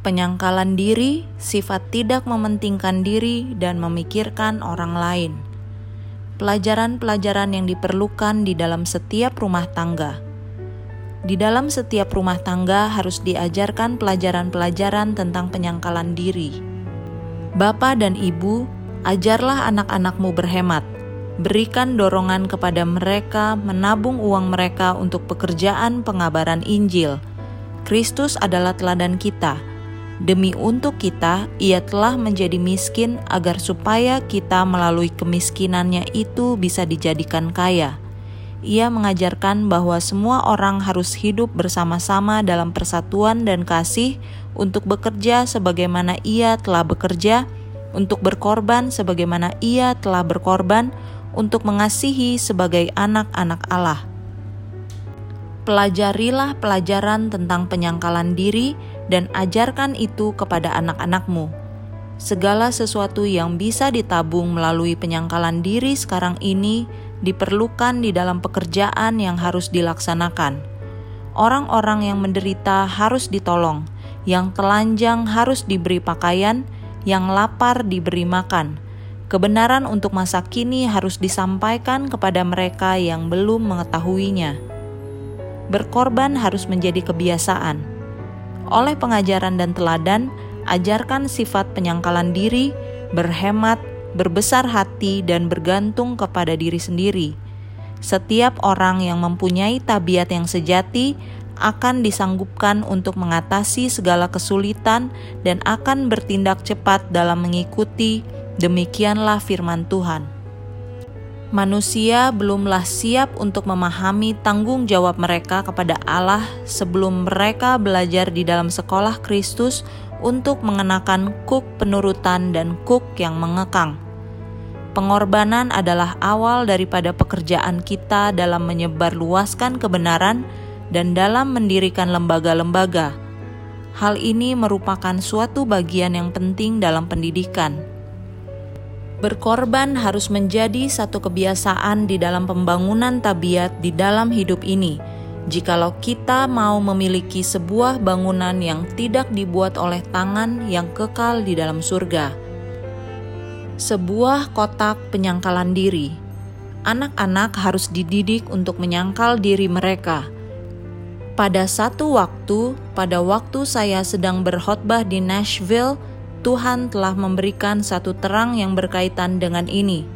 penyangkalan diri, sifat tidak mementingkan diri, dan memikirkan orang lain. Pelajaran-pelajaran yang diperlukan di dalam setiap rumah tangga. Di dalam setiap rumah tangga harus diajarkan pelajaran-pelajaran tentang penyangkalan diri. Bapak dan ibu, ajarlah anak-anakmu berhemat berikan dorongan kepada mereka menabung uang mereka untuk pekerjaan pengabaran Injil. Kristus adalah teladan kita. Demi untuk kita, ia telah menjadi miskin agar supaya kita melalui kemiskinannya itu bisa dijadikan kaya. Ia mengajarkan bahwa semua orang harus hidup bersama-sama dalam persatuan dan kasih untuk bekerja sebagaimana ia telah bekerja, untuk berkorban sebagaimana ia telah berkorban, untuk mengasihi sebagai anak-anak Allah. Pelajarilah pelajaran tentang penyangkalan diri dan ajarkan itu kepada anak-anakmu. Segala sesuatu yang bisa ditabung melalui penyangkalan diri sekarang ini diperlukan di dalam pekerjaan yang harus dilaksanakan. Orang-orang yang menderita harus ditolong, yang telanjang harus diberi pakaian, yang lapar diberi makan Kebenaran untuk masa kini harus disampaikan kepada mereka yang belum mengetahuinya. Berkorban harus menjadi kebiasaan. Oleh pengajaran dan teladan, ajarkan sifat penyangkalan diri, berhemat, berbesar hati, dan bergantung kepada diri sendiri. Setiap orang yang mempunyai tabiat yang sejati akan disanggupkan untuk mengatasi segala kesulitan dan akan bertindak cepat dalam mengikuti Demikianlah firman Tuhan. Manusia belumlah siap untuk memahami tanggung jawab mereka kepada Allah sebelum mereka belajar di dalam sekolah Kristus untuk mengenakan kuk penurutan dan kuk yang mengekang. Pengorbanan adalah awal daripada pekerjaan kita dalam menyebarluaskan kebenaran dan dalam mendirikan lembaga-lembaga. Hal ini merupakan suatu bagian yang penting dalam pendidikan Berkorban harus menjadi satu kebiasaan di dalam pembangunan tabiat di dalam hidup ini. Jikalau kita mau memiliki sebuah bangunan yang tidak dibuat oleh tangan yang kekal di dalam surga, sebuah kotak penyangkalan diri, anak-anak harus dididik untuk menyangkal diri mereka. Pada satu waktu, pada waktu saya sedang berkhotbah di Nashville, Tuhan telah memberikan satu terang yang berkaitan dengan ini.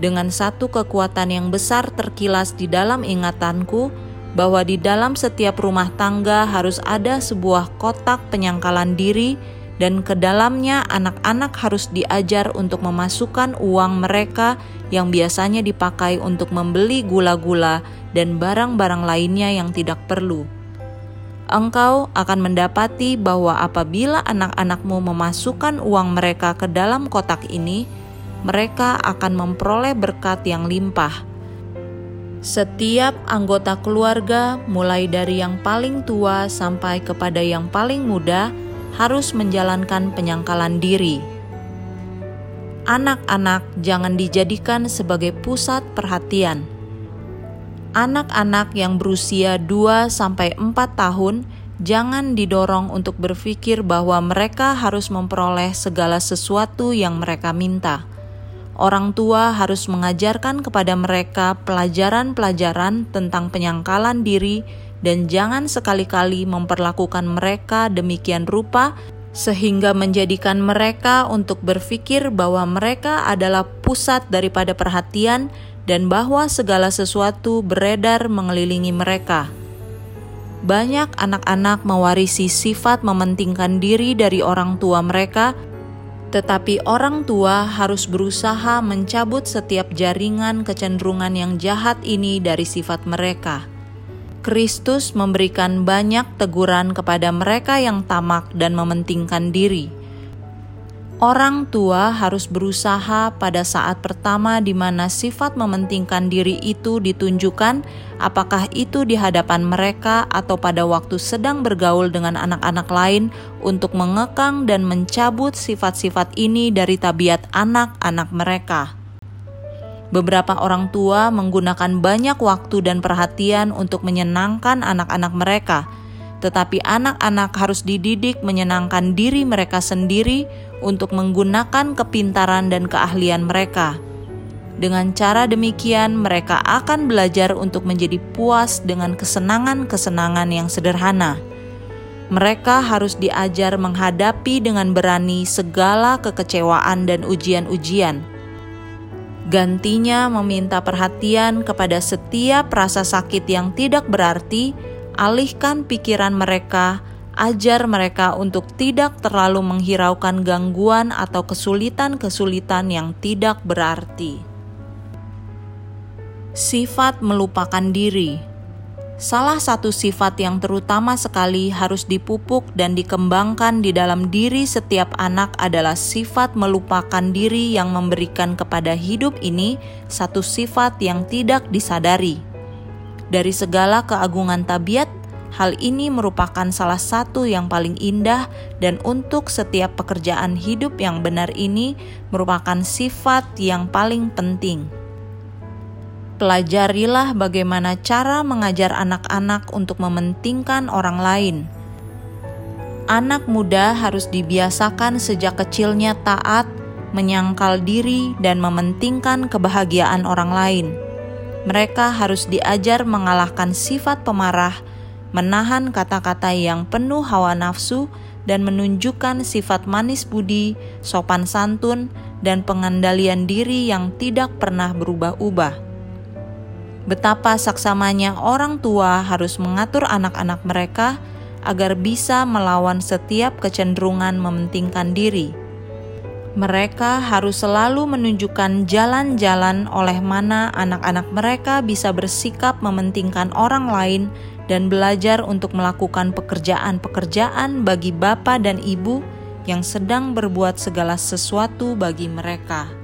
Dengan satu kekuatan yang besar terkilas di dalam ingatanku bahwa di dalam setiap rumah tangga harus ada sebuah kotak penyangkalan diri dan ke dalamnya anak-anak harus diajar untuk memasukkan uang mereka yang biasanya dipakai untuk membeli gula-gula dan barang-barang lainnya yang tidak perlu engkau akan mendapati bahwa apabila anak-anakmu memasukkan uang mereka ke dalam kotak ini, mereka akan memperoleh berkat yang limpah. Setiap anggota keluarga, mulai dari yang paling tua sampai kepada yang paling muda, harus menjalankan penyangkalan diri. Anak-anak jangan dijadikan sebagai pusat perhatian anak-anak yang berusia 2 sampai 4 tahun jangan didorong untuk berpikir bahwa mereka harus memperoleh segala sesuatu yang mereka minta. Orang tua harus mengajarkan kepada mereka pelajaran-pelajaran tentang penyangkalan diri dan jangan sekali-kali memperlakukan mereka demikian rupa sehingga menjadikan mereka untuk berpikir bahwa mereka adalah pusat daripada perhatian dan bahwa segala sesuatu beredar mengelilingi mereka. Banyak anak-anak mewarisi sifat mementingkan diri dari orang tua mereka, tetapi orang tua harus berusaha mencabut setiap jaringan kecenderungan yang jahat ini dari sifat mereka. Kristus memberikan banyak teguran kepada mereka yang tamak dan mementingkan diri Orang tua harus berusaha pada saat pertama di mana sifat mementingkan diri itu ditunjukkan, apakah itu di hadapan mereka atau pada waktu sedang bergaul dengan anak-anak lain, untuk mengekang dan mencabut sifat-sifat ini dari tabiat anak-anak mereka. Beberapa orang tua menggunakan banyak waktu dan perhatian untuk menyenangkan anak-anak mereka tetapi anak-anak harus dididik menyenangkan diri mereka sendiri untuk menggunakan kepintaran dan keahlian mereka. Dengan cara demikian, mereka akan belajar untuk menjadi puas dengan kesenangan-kesenangan yang sederhana. Mereka harus diajar menghadapi dengan berani segala kekecewaan dan ujian-ujian. Gantinya, meminta perhatian kepada setiap rasa sakit yang tidak berarti alihkan pikiran mereka, ajar mereka untuk tidak terlalu menghiraukan gangguan atau kesulitan-kesulitan yang tidak berarti. Sifat melupakan diri. Salah satu sifat yang terutama sekali harus dipupuk dan dikembangkan di dalam diri setiap anak adalah sifat melupakan diri yang memberikan kepada hidup ini satu sifat yang tidak disadari dari segala keagungan tabiat, hal ini merupakan salah satu yang paling indah dan untuk setiap pekerjaan hidup yang benar ini merupakan sifat yang paling penting. Pelajarilah bagaimana cara mengajar anak-anak untuk mementingkan orang lain. Anak muda harus dibiasakan sejak kecilnya taat, menyangkal diri, dan mementingkan kebahagiaan orang lain mereka harus diajar mengalahkan sifat pemarah, menahan kata-kata yang penuh hawa nafsu, dan menunjukkan sifat manis budi, sopan santun, dan pengendalian diri yang tidak pernah berubah-ubah. Betapa saksamanya orang tua harus mengatur anak-anak mereka agar bisa melawan setiap kecenderungan mementingkan diri mereka harus selalu menunjukkan jalan-jalan oleh mana anak-anak mereka bisa bersikap mementingkan orang lain dan belajar untuk melakukan pekerjaan-pekerjaan bagi bapak dan ibu yang sedang berbuat segala sesuatu bagi mereka.